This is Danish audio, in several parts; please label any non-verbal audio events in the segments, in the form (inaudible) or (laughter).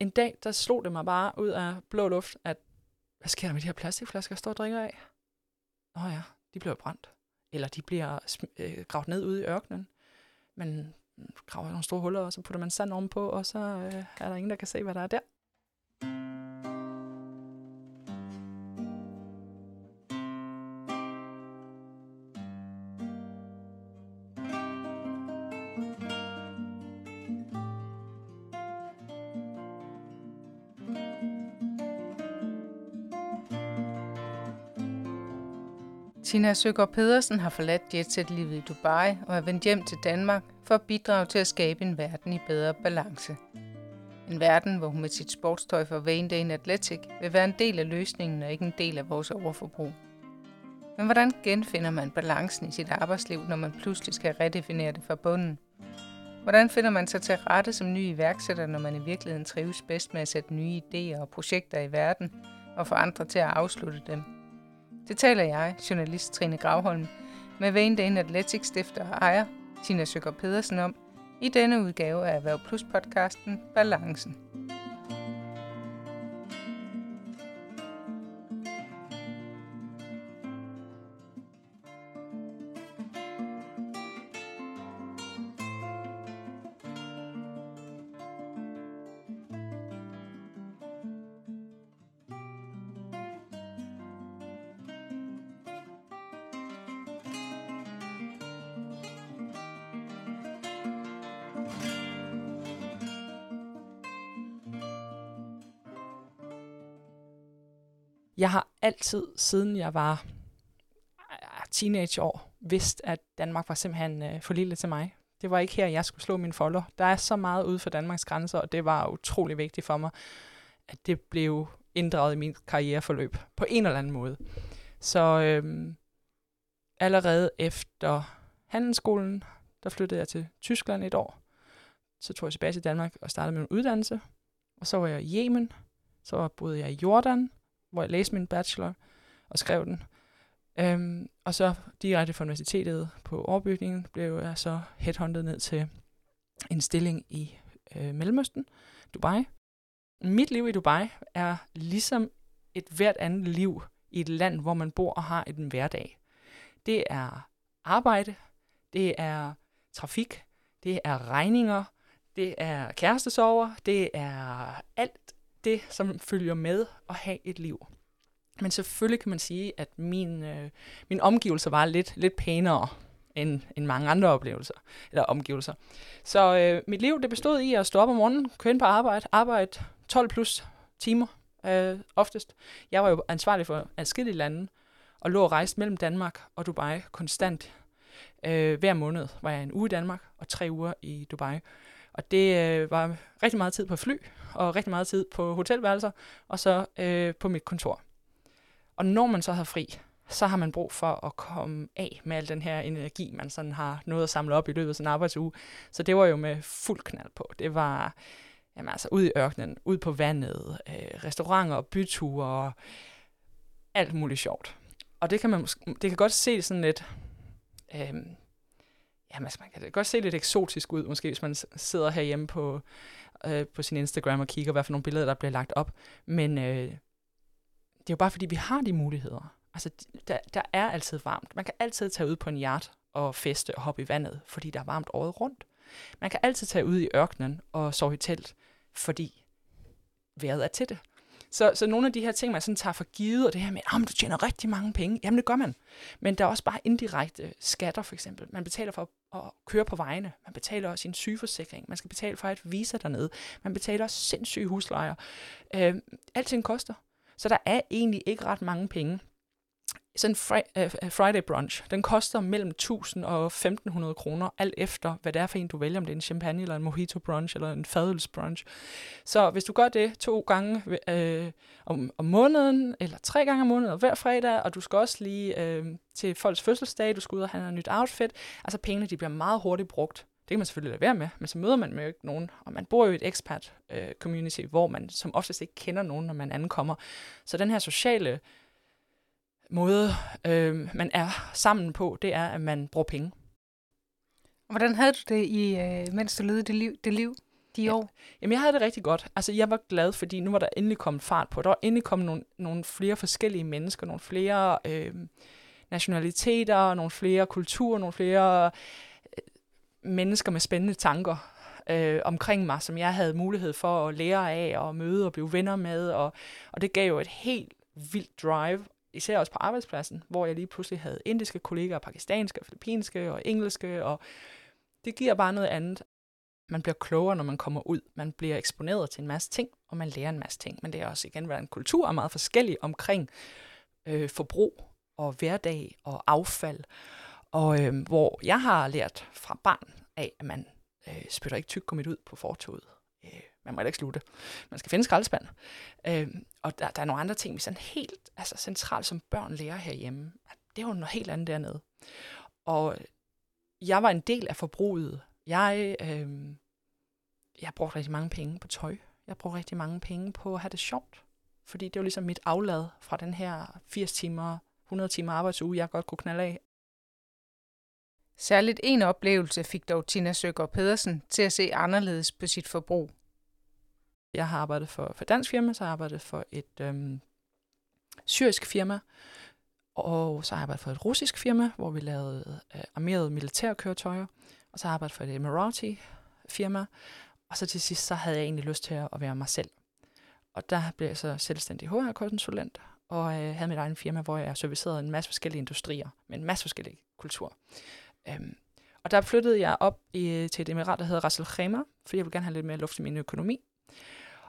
en dag, der slog det mig bare ud af blå luft, at hvad sker der med de her plastikflasker, jeg står og drikker af? Nå ja, de bliver brændt. Eller de bliver øh, gravet ned ude i ørkenen. Man mm, graver nogle store huller, og så putter man sand ovenpå, og så øh, er der ingen, der kan se, hvad der er der. Tina Søgaard Pedersen har forladt jetset-livet i Dubai og er vendt hjem til Danmark for at bidrage til at skabe en verden i bedre balance. En verden, hvor hun med sit sportstøj for Vane Athletic vil være en del af løsningen og ikke en del af vores overforbrug. Men hvordan genfinder man balancen i sit arbejdsliv, når man pludselig skal redefinere det fra bunden? Hvordan finder man sig til rette som ny iværksætter, når man i virkeligheden trives bedst med at sætte nye idéer og projekter i verden og få andre til at afslutte dem? Det taler jeg, journalist Trine Gravholm, med Vane Dane Athletics stifter og ejer, Tina Søger Pedersen om, i denne udgave af Erhverv Plus podcasten Balancen. Jeg har altid, siden jeg var ah, teenageår, vidst, at Danmark var simpelthen øh, for lille til mig. Det var ikke her, jeg skulle slå min folder. Der er så meget ude for Danmarks grænser, og det var utrolig vigtigt for mig, at det blev inddraget i min karriereforløb på en eller anden måde. Så øhm, allerede efter handelsskolen, der flyttede jeg til Tyskland et år. Så tog jeg tilbage til Danmark og startede med en uddannelse. Og så var jeg i Yemen. Så boede jeg i Jordan hvor jeg læste min bachelor og skrev den. Øhm, og så direkte fra universitetet på overbygningen blev jeg så headhunted ned til en stilling i øh, Mellemøsten, Dubai. Mit liv i Dubai er ligesom et hvert andet liv i et land, hvor man bor og har en hverdag. Det er arbejde, det er trafik, det er regninger, det er kærestesover, det er alt det, som følger med at have et liv. Men selvfølgelig kan man sige, at min, øh, min omgivelser var lidt, lidt pænere end, end mange andre oplevelser, eller omgivelser. Så øh, mit liv det bestod i at stå op om morgenen, køre ind på arbejde, arbejde 12 plus timer øh, oftest. Jeg var jo ansvarlig for adskillige lande, og lå og rejste mellem Danmark og Dubai konstant. Øh, hver måned var jeg en uge i Danmark, og tre uger i Dubai. Og det øh, var rigtig meget tid på fly, og rigtig meget tid på hotelværelser, og så øh, på mit kontor. Og når man så har fri, så har man brug for at komme af med al den her energi, man sådan har nået at samle op i løbet af sin arbejdsuge. Så det var jo med fuld knald på. Det var jamen altså ud i ørkenen, ud på vandet, øh, restauranter, og byture og alt muligt sjovt. Og det kan man det kan godt se sådan lidt, øh, jamen altså man kan godt se lidt eksotisk ud, måske hvis man sidder herhjemme på, øh, på sin Instagram og kigger, hvad for nogle billeder, der bliver lagt op. Men øh, det er jo bare fordi, vi har de muligheder. Altså, der, der er altid varmt. Man kan altid tage ud på en yacht og feste og hoppe i vandet, fordi der er varmt året rundt. Man kan altid tage ud i ørkenen og sove i telt, fordi vejret er til det. Så, så nogle af de her ting, man sådan tager for givet, og det her med, ah, at du tjener rigtig mange penge, jamen det gør man. Men der er også bare indirekte skatter, for eksempel. Man betaler for at køre på vejene. Man betaler også sin sygeforsikring. Man skal betale for et visa dernede. Man betaler også sindssyge huslejer. Øh, alting koster. Så der er egentlig ikke ret mange penge. Sådan en uh, Friday brunch, den koster mellem 1000 og 1500 kroner, alt efter, hvad det er for en, du vælger, om det er en champagne, eller en mojito brunch, eller en fadels brunch. Så hvis du gør det to gange øh, om, om måneden, eller tre gange om måneden, hver fredag, og du skal også lige øh, til folks fødselsdag, du skal ud og have noget nyt outfit, altså pengene, de bliver meget hurtigt brugt. Det kan man selvfølgelig lade være med, men så møder man jo ikke nogen, og man bor jo i et expat øh, community, hvor man som oftest ikke kender nogen, når man ankommer. Så den her sociale måde, øh, man er sammen på, det er, at man bruger penge. Hvordan havde du det, i, øh, mens du levede det liv, det liv? de år? Ja. Jamen, jeg havde det rigtig godt. Altså, jeg var glad, fordi nu var der endelig kommet fart på. Der var endelig kommet nogle, nogle flere forskellige mennesker, nogle flere øh, nationaliteter, nogle flere kulturer, nogle flere øh, mennesker med spændende tanker øh, omkring mig, som jeg havde mulighed for at lære af og møde og blive venner med. Og, og det gav jo et helt vildt drive, især også på arbejdspladsen, hvor jeg lige pludselig havde indiske kollegaer, pakistanske, filippinske og engelske, og det giver bare noget andet. Man bliver klogere, når man kommer ud. Man bliver eksponeret til en masse ting, og man lærer en masse ting. Men det er også igen, hvordan kultur er meget forskellig omkring øh, forbrug og hverdag og affald. Og øh, hvor jeg har lært fra barn af, at man øh, spytter ikke tyggegummi ud på fortoget. Øh, man må ikke slutte. Man skal finde skraldespand. Øh, og der, der er nogle andre ting, vi sådan helt altså, centralt som børn lærer herhjemme. Det er jo noget helt andet dernede. Og jeg var en del af forbruget. Jeg, øh, jeg brugte rigtig mange penge på tøj. Jeg brugte rigtig mange penge på at have det sjovt. Fordi det var ligesom mit aflad fra den her 80 timer, 100 timer arbejdsuge, jeg godt kunne knalde af. Særligt en oplevelse fik dog Tina Søgaard Pedersen til at se anderledes på sit forbrug. Jeg har arbejdet for, for dansk firma, så har jeg arbejdet for et øhm, syrisk firma, og så har jeg arbejdet for et russisk firma, hvor vi lavede øh, armerede militærkøretøjer, og så har jeg arbejdet for et Emirati firma, og så til sidst, så havde jeg egentlig lyst til at være mig selv. Og der blev jeg så selvstændig HR-konsulent, og øh, havde mit egen firma, hvor jeg servicerede en masse forskellige industrier, med en masse forskellige kultur. Øhm, og der flyttede jeg op i, til et emirat, der hedder Ras Al Khaimah, fordi jeg ville gerne have lidt mere luft i min økonomi.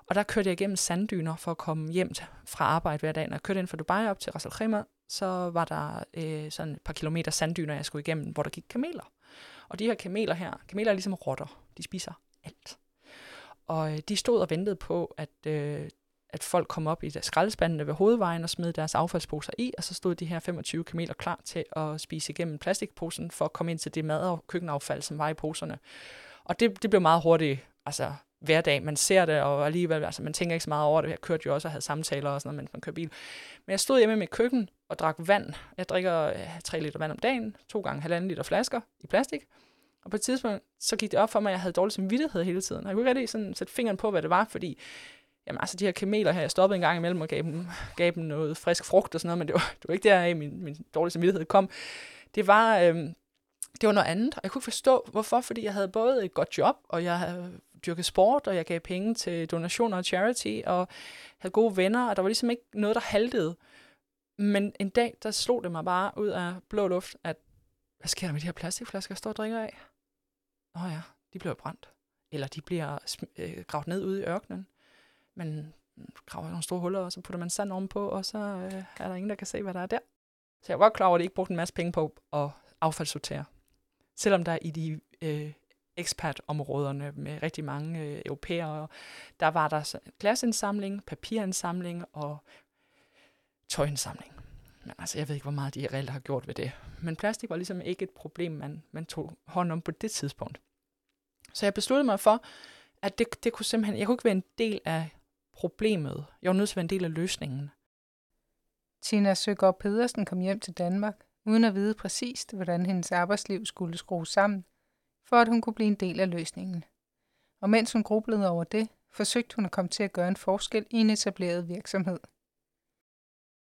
Og der kørte jeg igennem sanddyner for at komme hjem fra arbejde hver dag. Når jeg kørte ind fra Dubai op til Ras Al Khaimah, så var der øh, sådan et par kilometer sanddyner, jeg skulle igennem, hvor der gik kameler. Og de her kameler her, kameler er ligesom rotter. De spiser alt. Og øh, de stod og ventede på, at, øh, at folk kom op i deres skraldespandene ved hovedvejen og smed deres affaldsposer i, og så stod de her 25 kameler klar til at spise igennem plastikposen for at komme ind til det mad- og køkkenaffald, som var i poserne. Og det, det blev meget hurtigt, altså hverdag. Man ser det, og alligevel, altså man tænker ikke så meget over det. Jeg kørte jo også og havde samtaler og sådan noget, mens man kører bil. Men jeg stod hjemme i mit køkken og drak vand. Jeg drikker øh, ja, 3 liter vand om dagen, to gange halvanden liter flasker i plastik. Og på et tidspunkt, så gik det op for mig, at jeg havde dårlig samvittighed hele tiden. Og jeg kunne ikke rigtig sådan sætte fingeren på, hvad det var, fordi jamen, altså, de her kameler her, jeg stoppede en gang imellem og gav dem, gav dem noget frisk frugt og sådan noget, men det var, det var ikke der, min, min dårlige samvittighed kom. Det var, øh, det var noget andet, og jeg kunne ikke forstå, hvorfor, fordi jeg havde både et godt job, og jeg havde dyrket sport, og jeg gav penge til donationer og charity, og havde gode venner, og der var ligesom ikke noget, der haltede. Men en dag, der slog det mig bare ud af blå luft, at hvad sker der med de her plastikflasker, jeg står og drikker af? Nå ja, de bliver brændt. Eller de bliver øh, gravet ned ude i ørkenen. Man graver nogle store huller, og så putter man sand ovenpå, og så øh, er der ingen, der kan se, hvad der er der. Så jeg var klar over, at de ikke brugte en masse penge på at affaldssortere. Selvom der i de øh, ekspertområderne med rigtig mange øh, europæere, der var der glasindsamling, papirindsamling og tøjindsamling. Men altså, jeg ved ikke, hvor meget de reelt har gjort ved det. Men plastik var ligesom ikke et problem, man, man tog hånd om på det tidspunkt. Så jeg besluttede mig for, at det, det kunne simpelthen, jeg kunne ikke være en del af problemet. Jeg var nødt til at være en del af løsningen. Tina Søgaard Pedersen kom hjem til Danmark, uden at vide præcist, hvordan hendes arbejdsliv skulle skrues sammen, for at hun kunne blive en del af løsningen. Og mens hun grublede over det, forsøgte hun at komme til at gøre en forskel i en etableret virksomhed.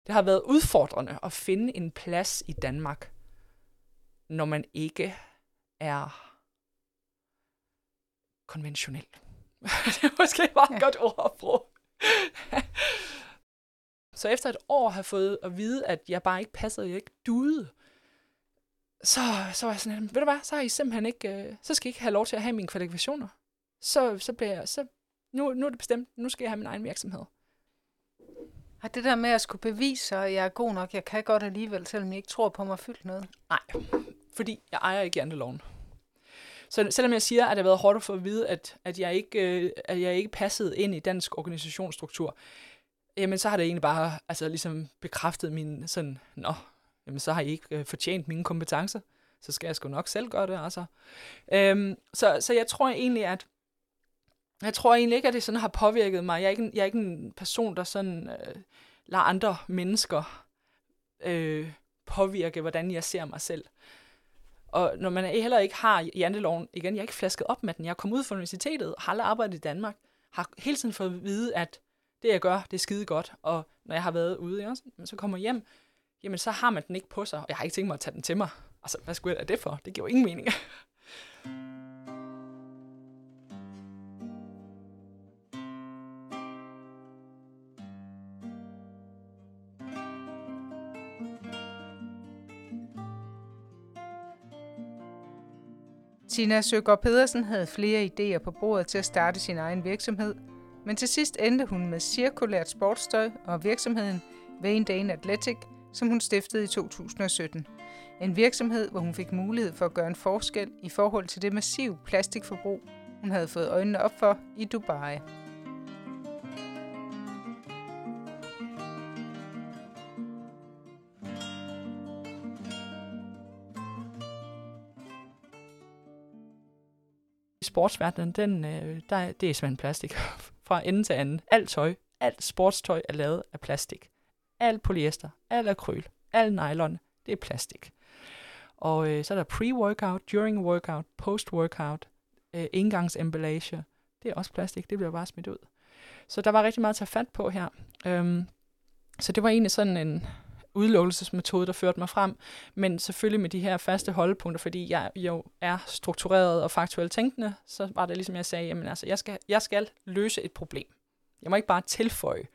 Det har været udfordrende at finde en plads i Danmark, når man ikke er konventionel. (laughs) det er måske bare et ja. godt ord at bruge. så efter et år har fået at vide, at jeg bare ikke passede, jeg ikke duede, så, så var jeg sådan, ved du hvad, så har I simpelthen ikke, øh, så skal I ikke have lov til at have mine kvalifikationer. Så, så bliver jeg, så, nu, nu er det bestemt, nu skal jeg have min egen virksomhed. Og det der med at skulle bevise, at jeg er god nok, jeg kan godt alligevel, selvom jeg ikke tror på mig fyldt noget? Nej, fordi jeg ejer ikke janteloven. Så selvom jeg siger, at det har været hårdt at få at vide, at, at, jeg, ikke, øh, at jeg ikke passede ind i dansk organisationsstruktur, jamen så har det egentlig bare altså, ligesom bekræftet min sådan, nå, jamen så har I ikke øh, fortjent mine kompetencer, så skal jeg sgu nok selv gøre det, altså. Øhm, så, så jeg tror egentlig, at jeg tror egentlig ikke, at det sådan har påvirket mig. Jeg er ikke, jeg er ikke en person, der sådan øh, lader andre mennesker øh, påvirke, hvordan jeg ser mig selv. Og når man heller ikke har janteloven, igen, jeg er ikke flasket op med den, jeg er kommet ud fra universitetet, har aldrig arbejdet i Danmark, har hele tiden fået at vide, at det jeg gør, det er skide godt, og når jeg har været ude, også, så kommer hjem, jamen så har man den ikke på sig, og jeg har ikke tænkt mig at tage den til mig. Altså, hvad skulle jeg da det for? Det giver jo ingen mening. Tina Søgaard Pedersen havde flere idéer på bordet til at starte sin egen virksomhed, men til sidst endte hun med cirkulært sportstøj og virksomheden Vane Dane Athletic, som hun stiftede i 2017. En virksomhed, hvor hun fik mulighed for at gøre en forskel i forhold til det massive plastikforbrug, hun havde fået øjnene op for i Dubai. I sportsverdenen, den, øh, der, det er simpelthen plastik. (laughs) Fra ende til anden. Alt tøj, alt sportstøj er lavet af plastik. Alt polyester, alt akryl, alt nylon, det er plastik. Og øh, så er der pre-workout, during workout, post-workout, øh, indgangsemballage. Det er også plastik, det bliver bare smidt ud. Så der var rigtig meget at tage fat på her. Øhm, så det var egentlig sådan en, udelukkelsesmetode, der førte mig frem, men selvfølgelig med de her faste holdepunkter, fordi jeg jo er struktureret og faktuelt tænkende, så var det ligesom jeg sagde, jamen altså, jeg skal, jeg skal løse et problem. Jeg må ikke bare tilføje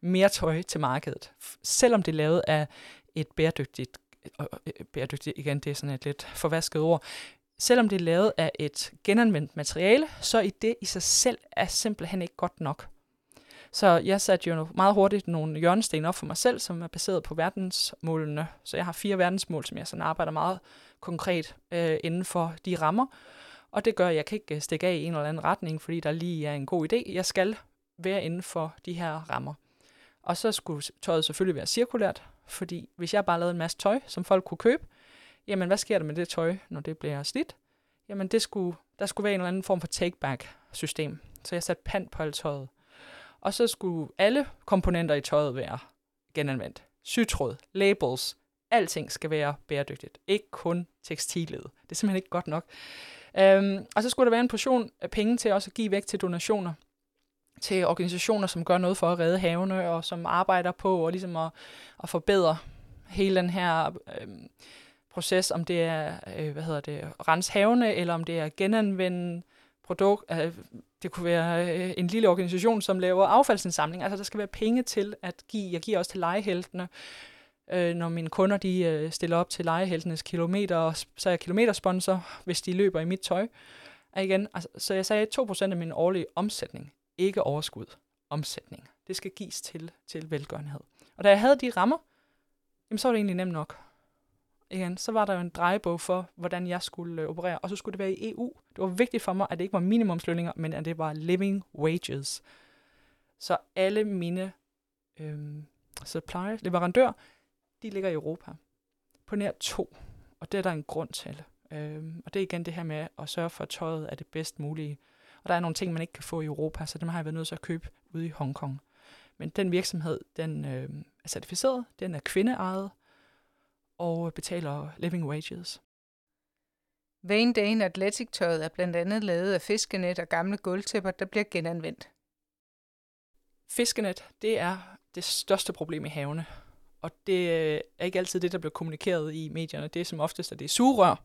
mere tøj til markedet, selvom det er lavet af et bæredygtigt, og øh, bæredygtigt igen, det er sådan et lidt forvasket ord, selvom det er lavet af et genanvendt materiale, så i det i sig selv er simpelthen ikke godt nok. Så jeg satte jo meget hurtigt nogle hjørnesten op for mig selv, som er baseret på verdensmålene. Så jeg har fire verdensmål, som jeg sådan arbejder meget konkret øh, inden for de rammer. Og det gør, at jeg kan ikke øh, stikke af i en eller anden retning, fordi der lige er en god idé. Jeg skal være inden for de her rammer. Og så skulle tøjet selvfølgelig være cirkulært, fordi hvis jeg bare lavede en masse tøj, som folk kunne købe, jamen hvad sker der med det tøj, når det bliver slidt? Jamen det skulle, der skulle være en eller anden form for take-back-system. Så jeg satte pant på alt tøjet. Og så skulle alle komponenter i tøjet være genanvendt. Sytråd, labels, alting skal være bæredygtigt. Ikke kun tekstilet. Det er simpelthen ikke godt nok. Øhm, og så skulle der være en portion af penge til også at give væk til donationer til organisationer, som gør noget for at redde havene, og som arbejder på og ligesom at, at forbedre hele den her øh, proces, om det er, øh, hvad hedder det, rens havene, eller om det er genanvende produkt, øh, det kunne være øh, en lille organisation, som laver affaldsindsamling. Altså, der skal være penge til at give. Jeg giver også til legeheltene. Øh, når mine kunder de øh, stiller op til legeheltenes kilometer, så er jeg kilometersponsor, hvis de løber i mit tøj. Og igen, altså, så jeg sagde 2% af min årlige omsætning, ikke overskud, omsætning. Det skal gives til, til velgørenhed. Og da jeg havde de rammer, jamen, så var det egentlig nemt nok igen, så var der jo en drejebog for, hvordan jeg skulle øh, operere, og så skulle det være i EU. Det var vigtigt for mig, at det ikke var minimumslønninger, men at det var living wages. Så alle mine øh, suppliers, leverandør, de ligger i Europa. På nær to, og det er der en grund til. Øh, og det er igen det her med at sørge for, at tøjet er det bedst mulige. Og der er nogle ting, man ikke kan få i Europa, så dem har jeg været nødt til at købe ude i Hongkong. Men den virksomhed, den øh, er certificeret, den er kvindeejet, og betaler living wages. Vane Dane Athletic-tøjet er blandt andet lavet af fiskenet og gamle gulvtæpper, der bliver genanvendt. Fiskenet, det er det største problem i havene. Og det øh, er ikke altid det, der bliver kommunikeret i medierne. Det er som oftest, at det er sugerør,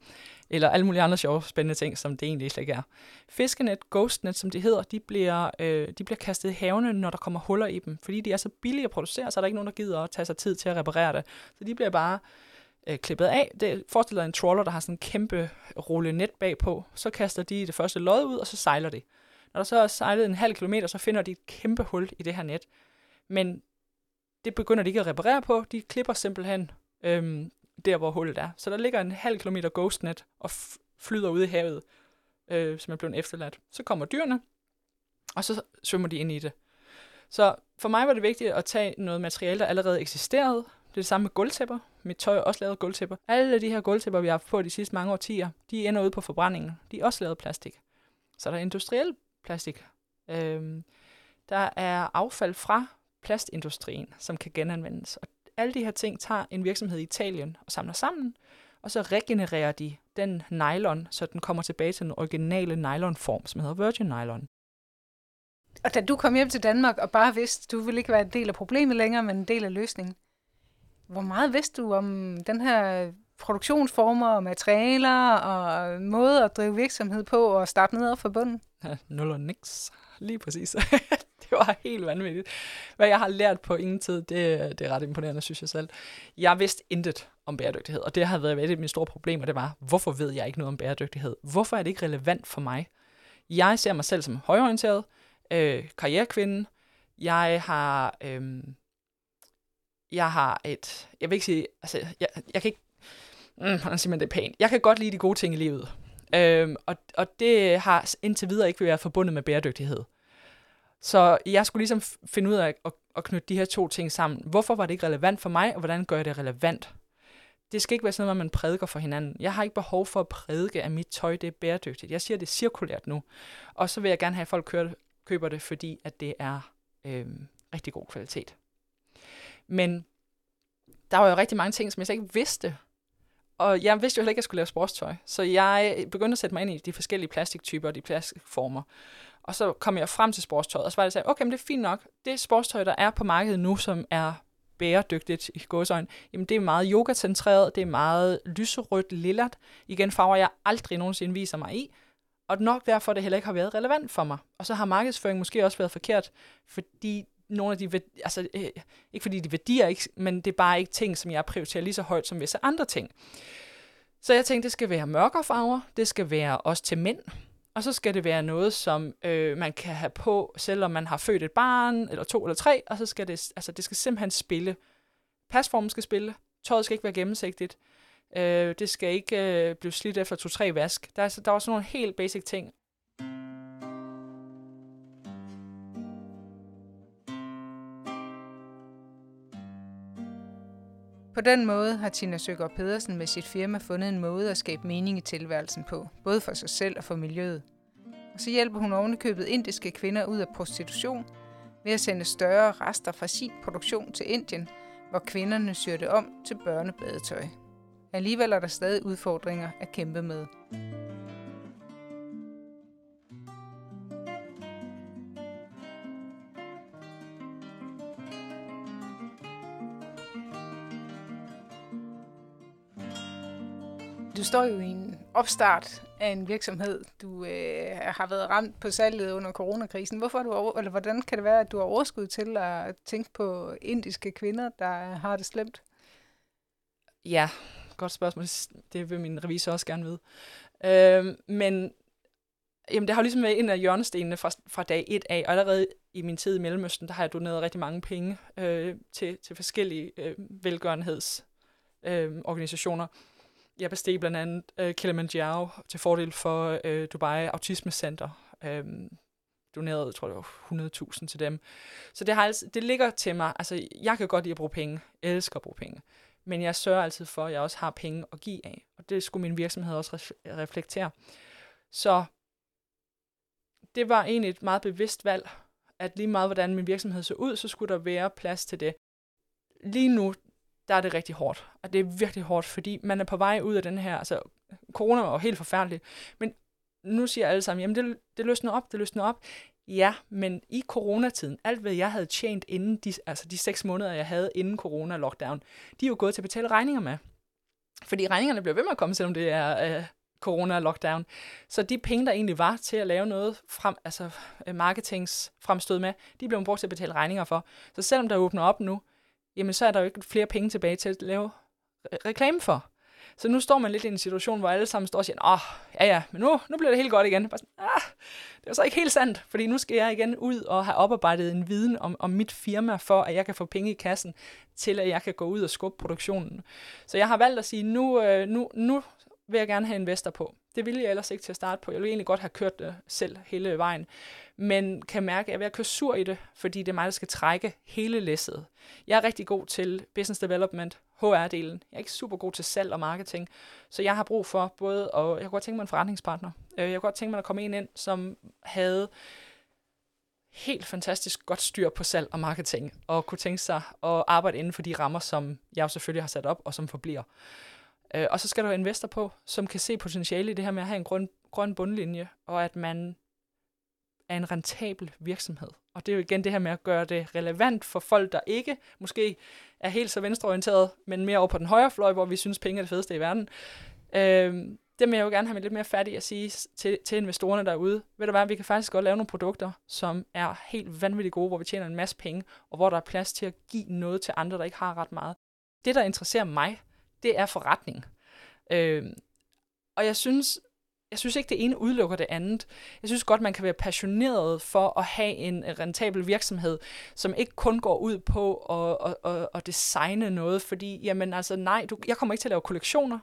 eller alle mulige andre sjove, spændende ting, som det egentlig slet ikke er. Fiskenet, ghostnet, som de hedder, de bliver, øh, de bliver kastet i havene, når der kommer huller i dem. Fordi de er så billige at producere, så er der ikke nogen, der gider at tage sig tid til at reparere det. Så de bliver bare øh, klippet af. Det forestiller en trawler, der har sådan en kæmpe rulle net bagpå. Så kaster de det første lod ud, og så sejler det. Når der så er sejlet en halv kilometer, så finder de et kæmpe hul i det her net. Men det begynder de ikke at reparere på. De klipper simpelthen øhm, der, hvor hullet er. Så der ligger en halv kilometer ghostnet og flyder ud i havet, øh, som er blevet efterladt. Så kommer dyrene, og så svømmer de ind i det. Så for mig var det vigtigt at tage noget materiale, der allerede eksisterede. Det er det samme med gulvtæpper. Mit tøj er også lavet gulvtæpper. Alle de her gulvtæpper, vi har haft på de sidste mange årtier, de ender ude på forbrændingen. De er også lavet plastik. Så der er industriel plastik. Øhm, der er affald fra plastindustrien, som kan genanvendes. Og alle de her ting tager en virksomhed i Italien og samler sammen, og så regenererer de den nylon, så den kommer tilbage til den originale nylonform, som hedder virgin nylon. Og da du kom hjem til Danmark og bare vidste, du ville ikke være en del af problemet længere, men en del af løsningen, hvor meget vidste du om den her produktionsformer og materialer og måde at drive virksomhed på og starte ned fra bunden? Ja, (laughs) nul og niks. Lige præcis. (laughs) (laughs) det var helt vanvittigt. Hvad jeg har lært på ingen tid, det, det er ret imponerende, synes jeg selv. Jeg vidste intet om bæredygtighed, og det har været et af mine store problemer, det var, hvorfor ved jeg ikke noget om bæredygtighed? Hvorfor er det ikke relevant for mig? Jeg ser mig selv som højorienteret, øh, karrierekvinde. Jeg har, øh, jeg har et, jeg vil ikke sige, altså, jeg, jeg kan ikke, mm, hvordan siger man det pænt, jeg kan godt lide de gode ting i livet. Øh, og, og det har indtil videre ikke været forbundet med bæredygtighed. Så jeg skulle ligesom finde ud af at, at knytte de her to ting sammen. Hvorfor var det ikke relevant for mig, og hvordan gør jeg det relevant? Det skal ikke være sådan noget, at man prædiker for hinanden. Jeg har ikke behov for at prædike, at mit tøj det er bæredygtigt. Jeg siger, at det er cirkulært nu. Og så vil jeg gerne have, at folk kører, køber det, fordi at det er øh, rigtig god kvalitet. Men der var jo rigtig mange ting, som jeg slet ikke vidste. Og jeg vidste jo heller ikke, at jeg skulle lave sportstøj. Så jeg begyndte at sætte mig ind i de forskellige plastiktyper og de plastikformer. Og så kom jeg frem til sportstøjet, og så var det sådan, okay, men det er fint nok. Det sportstøj, der er på markedet nu, som er bæredygtigt i gåsøjne, jamen det er meget yoga-centreret, det er meget lyserødt, lillert. Igen farver, jeg aldrig nogensinde viser mig i. Og nok derfor, det heller ikke har været relevant for mig. Og så har markedsføring måske også været forkert, fordi nogle af de, altså øh, ikke fordi de værdier, ikke, men det er bare ikke ting, som jeg prioriterer lige så højt som visse andre ting. Så jeg tænkte, det skal være mørkere farver, det skal være også til mænd, og så skal det være noget, som øh, man kan have på, selvom man har født et barn, eller to eller tre, og så skal det, altså det skal simpelthen spille. Pasformen skal spille, tøjet skal ikke være gennemsigtigt, øh, det skal ikke øh, blive slidt efter to-tre vask. Der er, der er også nogle helt basic ting. På den måde har Tina Søgaard Pedersen med sit firma fundet en måde at skabe mening i tilværelsen på, både for sig selv og for miljøet. Og så hjælper hun ovenikøbet indiske kvinder ud af prostitution ved at sende større rester fra sin produktion til Indien, hvor kvinderne syr det om til børnebadetøj. Alligevel er der stadig udfordringer at kæmpe med. Står jo i en opstart af en virksomhed. Du øh, har været ramt på salget under coronakrisen. Hvorfor du over, eller hvordan kan det være, at du har overskud til at tænke på indiske kvinder, der har det slemt? Ja, godt spørgsmål. Det vil min revisor også gerne vide. Øh, men jamen, det har ligesom været en af hjørnestenene fra, fra dag 1 af. Og allerede i min tid i Mellemøsten, der har jeg doneret rigtig mange penge øh, til, til forskellige øh, velgørenhedsorganisationer. Øh, jeg besteg blandt andet øh, Kilimanjaro til fordel for øh, Dubai Autismecenter. Øh, donerede, tror jeg, 100.000 til dem. Så det, har altså, det ligger til mig. Altså, jeg kan godt lide at bruge penge. Jeg elsker at bruge penge. Men jeg sørger altid for, at jeg også har penge at give af. Og det skulle min virksomhed også reflektere. Så det var egentlig et meget bevidst valg, at lige meget hvordan min virksomhed så ud, så skulle der være plads til det. Lige nu, der er det rigtig hårdt. Og det er virkelig hårdt, fordi man er på vej ud af den her, altså corona var jo helt forfærdelig, men nu siger alle sammen, jamen det, det løsner op, det løsner op. Ja, men i coronatiden, alt hvad jeg havde tjent inden de, altså de seks måneder, jeg havde inden corona-lockdown, de er jo gået til at betale regninger med. Fordi regningerne bliver ved med at komme, selvom det er øh, corona-lockdown. Så de penge, der egentlig var til at lave noget frem, altså øh, marketings fremstød med, de blev brugt til at betale regninger for. Så selvom der åbner op nu, jamen så er der jo ikke flere penge tilbage til at lave reklame for. Så nu står man lidt i en situation, hvor alle sammen står og siger, åh, ja ja, men nu, nu bliver det helt godt igen. Bare sådan, ah, det er så ikke helt sandt, fordi nu skal jeg igen ud og have oparbejdet en viden om, om mit firma, for at jeg kan få penge i kassen, til at jeg kan gå ud og skubbe produktionen. Så jeg har valgt at sige, nu, øh, nu, nu vil jeg gerne have investor på. Det ville jeg ellers ikke til at starte på. Jeg ville egentlig godt have kørt det selv hele vejen. Men kan mærke, at jeg er ved at køre sur i det, fordi det er mig, der skal trække hele læsset. Jeg er rigtig god til business development, HR-delen. Jeg er ikke super god til salg og marketing. Så jeg har brug for både, og jeg kunne godt tænke mig en forretningspartner. Øh, jeg kunne godt tænke mig, at der en ind, som havde helt fantastisk godt styr på salg og marketing, og kunne tænke sig at arbejde inden for de rammer, som jeg jo selvfølgelig har sat op, og som forbliver. Øh, og så skal der være investor på, som kan se potentiale i det her med at have en grøn, grøn bundlinje, og at man er en rentabel virksomhed. Og det er jo igen det her med at gøre det relevant for folk, der ikke måske er helt så venstreorienteret, men mere over på den højre fløj, hvor vi synes, penge er det fedeste i verden. Øh, det vil jeg jo gerne have lidt mere færdig at sige til, til investorerne derude. Ved du hvad, vi kan faktisk godt lave nogle produkter, som er helt vanvittigt gode, hvor vi tjener en masse penge, og hvor der er plads til at give noget til andre, der ikke har ret meget. Det, der interesserer mig, det er forretning. Øh, og jeg synes, jeg synes ikke, det ene udelukker det andet. Jeg synes godt, man kan være passioneret for at have en rentabel virksomhed, som ikke kun går ud på at, at, at, at designe noget, fordi, jamen altså nej, du, jeg kommer ikke til at lave kollektioner,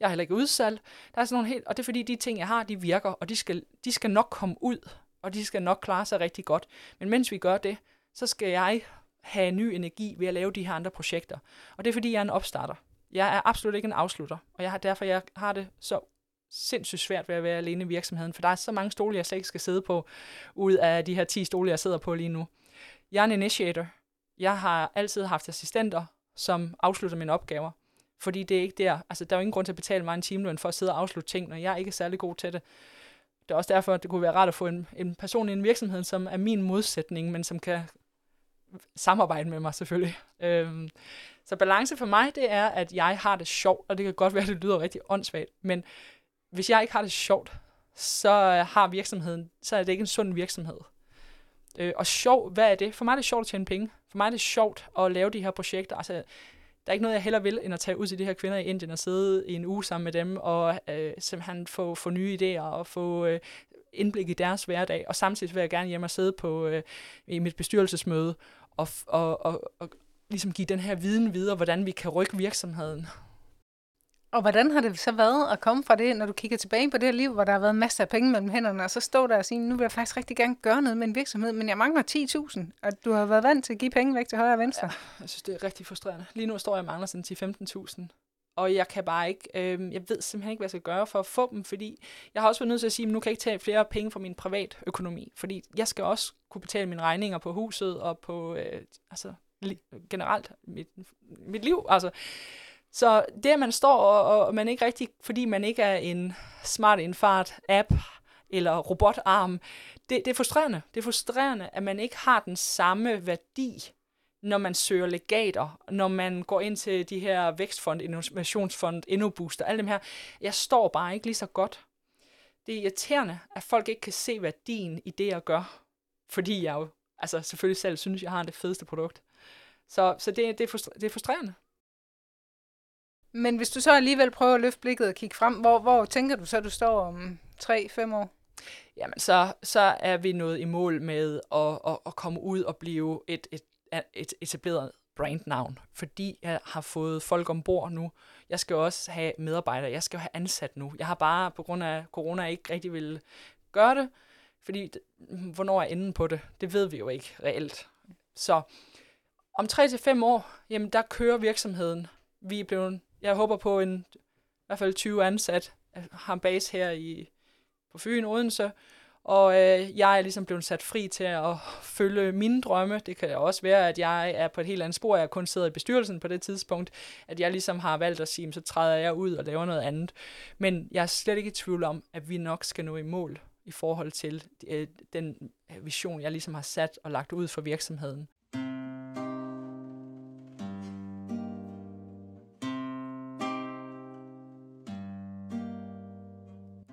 jeg har heller ikke udsalg. Der er sådan nogle helt, og det er fordi, de ting, jeg har, de virker, og de skal, de skal nok komme ud, og de skal nok klare sig rigtig godt. Men mens vi gør det, så skal jeg have ny energi ved at lave de her andre projekter. Og det er fordi, jeg er en opstarter. Jeg er absolut ikke en afslutter, og jeg har derfor jeg har det så sindssygt svært ved at være alene i virksomheden, for der er så mange stole, jeg slet ikke skal sidde på, ud af de her 10 stole, jeg sidder på lige nu. Jeg er en initiator. Jeg har altid haft assistenter, som afslutter mine opgaver. Fordi det er ikke der, altså der er jo ingen grund til at betale mig en timeløn for at sidde og afslutte ting, når jeg ikke er særlig god til det. Det er også derfor, at det kunne være rart at få en, en person i en virksomhed, som er min modsætning, men som kan samarbejde med mig selvfølgelig. Øhm, så balance for mig, det er, at jeg har det sjovt, og det kan godt være, at det lyder rigtig åndssvagt, men hvis jeg ikke har det sjovt, så har virksomheden, så er det ikke en sund virksomhed. Øh, og sjov, hvad er det? For mig er det sjovt at tjene penge. For mig er det sjovt at lave de her projekter. Altså, der er ikke noget, jeg heller vil, end at tage ud til de her kvinder i Indien og sidde i en uge sammen med dem, og øh, simpelthen få, få nye idéer og få øh, indblik i deres hverdag. Og samtidig vil jeg gerne hjem og sidde på øh, i mit bestyrelsesmøde og, og, og, og ligesom give den her viden videre, hvordan vi kan rykke virksomheden. Og hvordan har det så været at komme fra det, når du kigger tilbage på det her liv, hvor der har været masser af penge mellem hænderne, og så står der og siger, nu vil jeg faktisk rigtig gerne gøre noget med en virksomhed, men jeg mangler 10.000, og du har været vant til at give penge væk til højre og venstre. Ja, jeg synes, det er rigtig frustrerende. Lige nu står jeg og mangler sådan 10-15.000, og jeg kan bare ikke, øh, jeg ved simpelthen ikke, hvad jeg skal gøre for at få dem, fordi jeg har også været nødt til at sige, at nu kan jeg ikke tage flere penge fra min privat økonomi, fordi jeg skal også kunne betale mine regninger på huset og på, øh, altså generelt mit, mit liv, altså så det, at man står, og, og man ikke rigtig, fordi man ikke er en smart infart app eller robotarm, det, det er frustrerende. Det er frustrerende, at man ikke har den samme værdi, når man søger legater, når man går ind til de her vækstfond, innovationsfond, InnoBooster, alle dem her. Jeg står bare ikke lige så godt. Det er irriterende, at folk ikke kan se værdien i det, jeg gør. Fordi jeg jo altså selvfølgelig selv synes, jeg har det fedeste produkt. Så, så det, det, er det er frustrerende. Men hvis du så alligevel prøver at løfte blikket og kigge frem, hvor, hvor tænker du så, du står om 3-5 år? Jamen, så, så er vi nået i mål med at, at, at komme ud og blive et, et, et etableret brandnavn, fordi jeg har fået folk ombord nu. Jeg skal også have medarbejdere, jeg skal have ansat nu. Jeg har bare på grund af corona ikke rigtig vil gøre det, fordi hvornår er enden på det? Det ved vi jo ikke reelt. Så om 3-5 år, jamen der kører virksomheden. Vi er blevet jeg håber på en, i hvert fald 20 ansat, har en base her i, på Fyn, Odense, og øh, jeg er ligesom blevet sat fri til at følge mine drømme. Det kan også være, at jeg er på et helt andet spor. Jeg kun sidder i bestyrelsen på det tidspunkt. At jeg ligesom har valgt at sige, så træder jeg ud og laver noget andet. Men jeg er slet ikke i tvivl om, at vi nok skal nå i mål i forhold til øh, den vision, jeg ligesom har sat og lagt ud for virksomheden.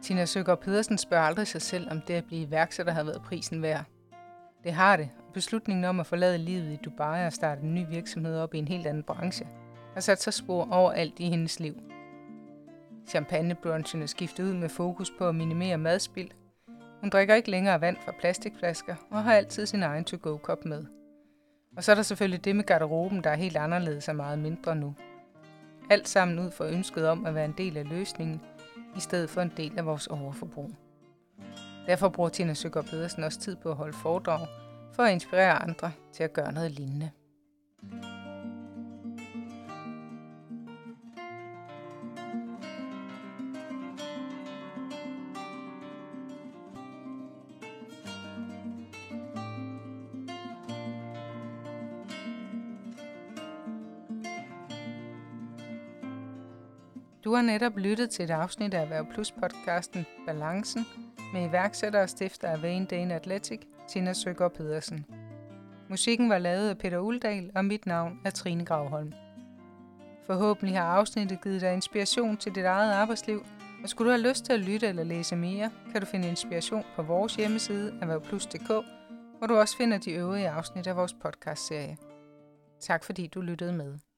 Tina Søgaard Pedersen spørger aldrig sig selv, om det at blive iværksætter har været prisen værd. Det har det, og beslutningen om at forlade livet i Dubai og starte en ny virksomhed op i en helt anden branche, har sat sig spor overalt i hendes liv. Champagnebrunchen er skiftet ud med fokus på at minimere madspild. Hun drikker ikke længere vand fra plastikflasker og har altid sin egen to-go-kop med. Og så er der selvfølgelig det med garderoben, der er helt anderledes og meget mindre nu. Alt sammen ud for ønsket om at være en del af løsningen – i stedet for en del af vores overforbrug. Derfor bruger Tina Søgaard Pedersen også tid på at holde foredrag for at inspirere andre til at gøre noget lignende. Du har netop lyttet til et afsnit af Erhverv Plus podcasten Balancen med iværksætter og stifter af Vane Dane Athletic, Tina Søgaard Pedersen. Musikken var lavet af Peter Uldal, og mit navn er Trine Gravholm. Forhåbentlig har afsnittet givet dig inspiration til dit eget arbejdsliv, og skulle du have lyst til at lytte eller læse mere, kan du finde inspiration på vores hjemmeside erhvervplus.dk, hvor du også finder de øvrige afsnit af vores podcastserie. Tak fordi du lyttede med.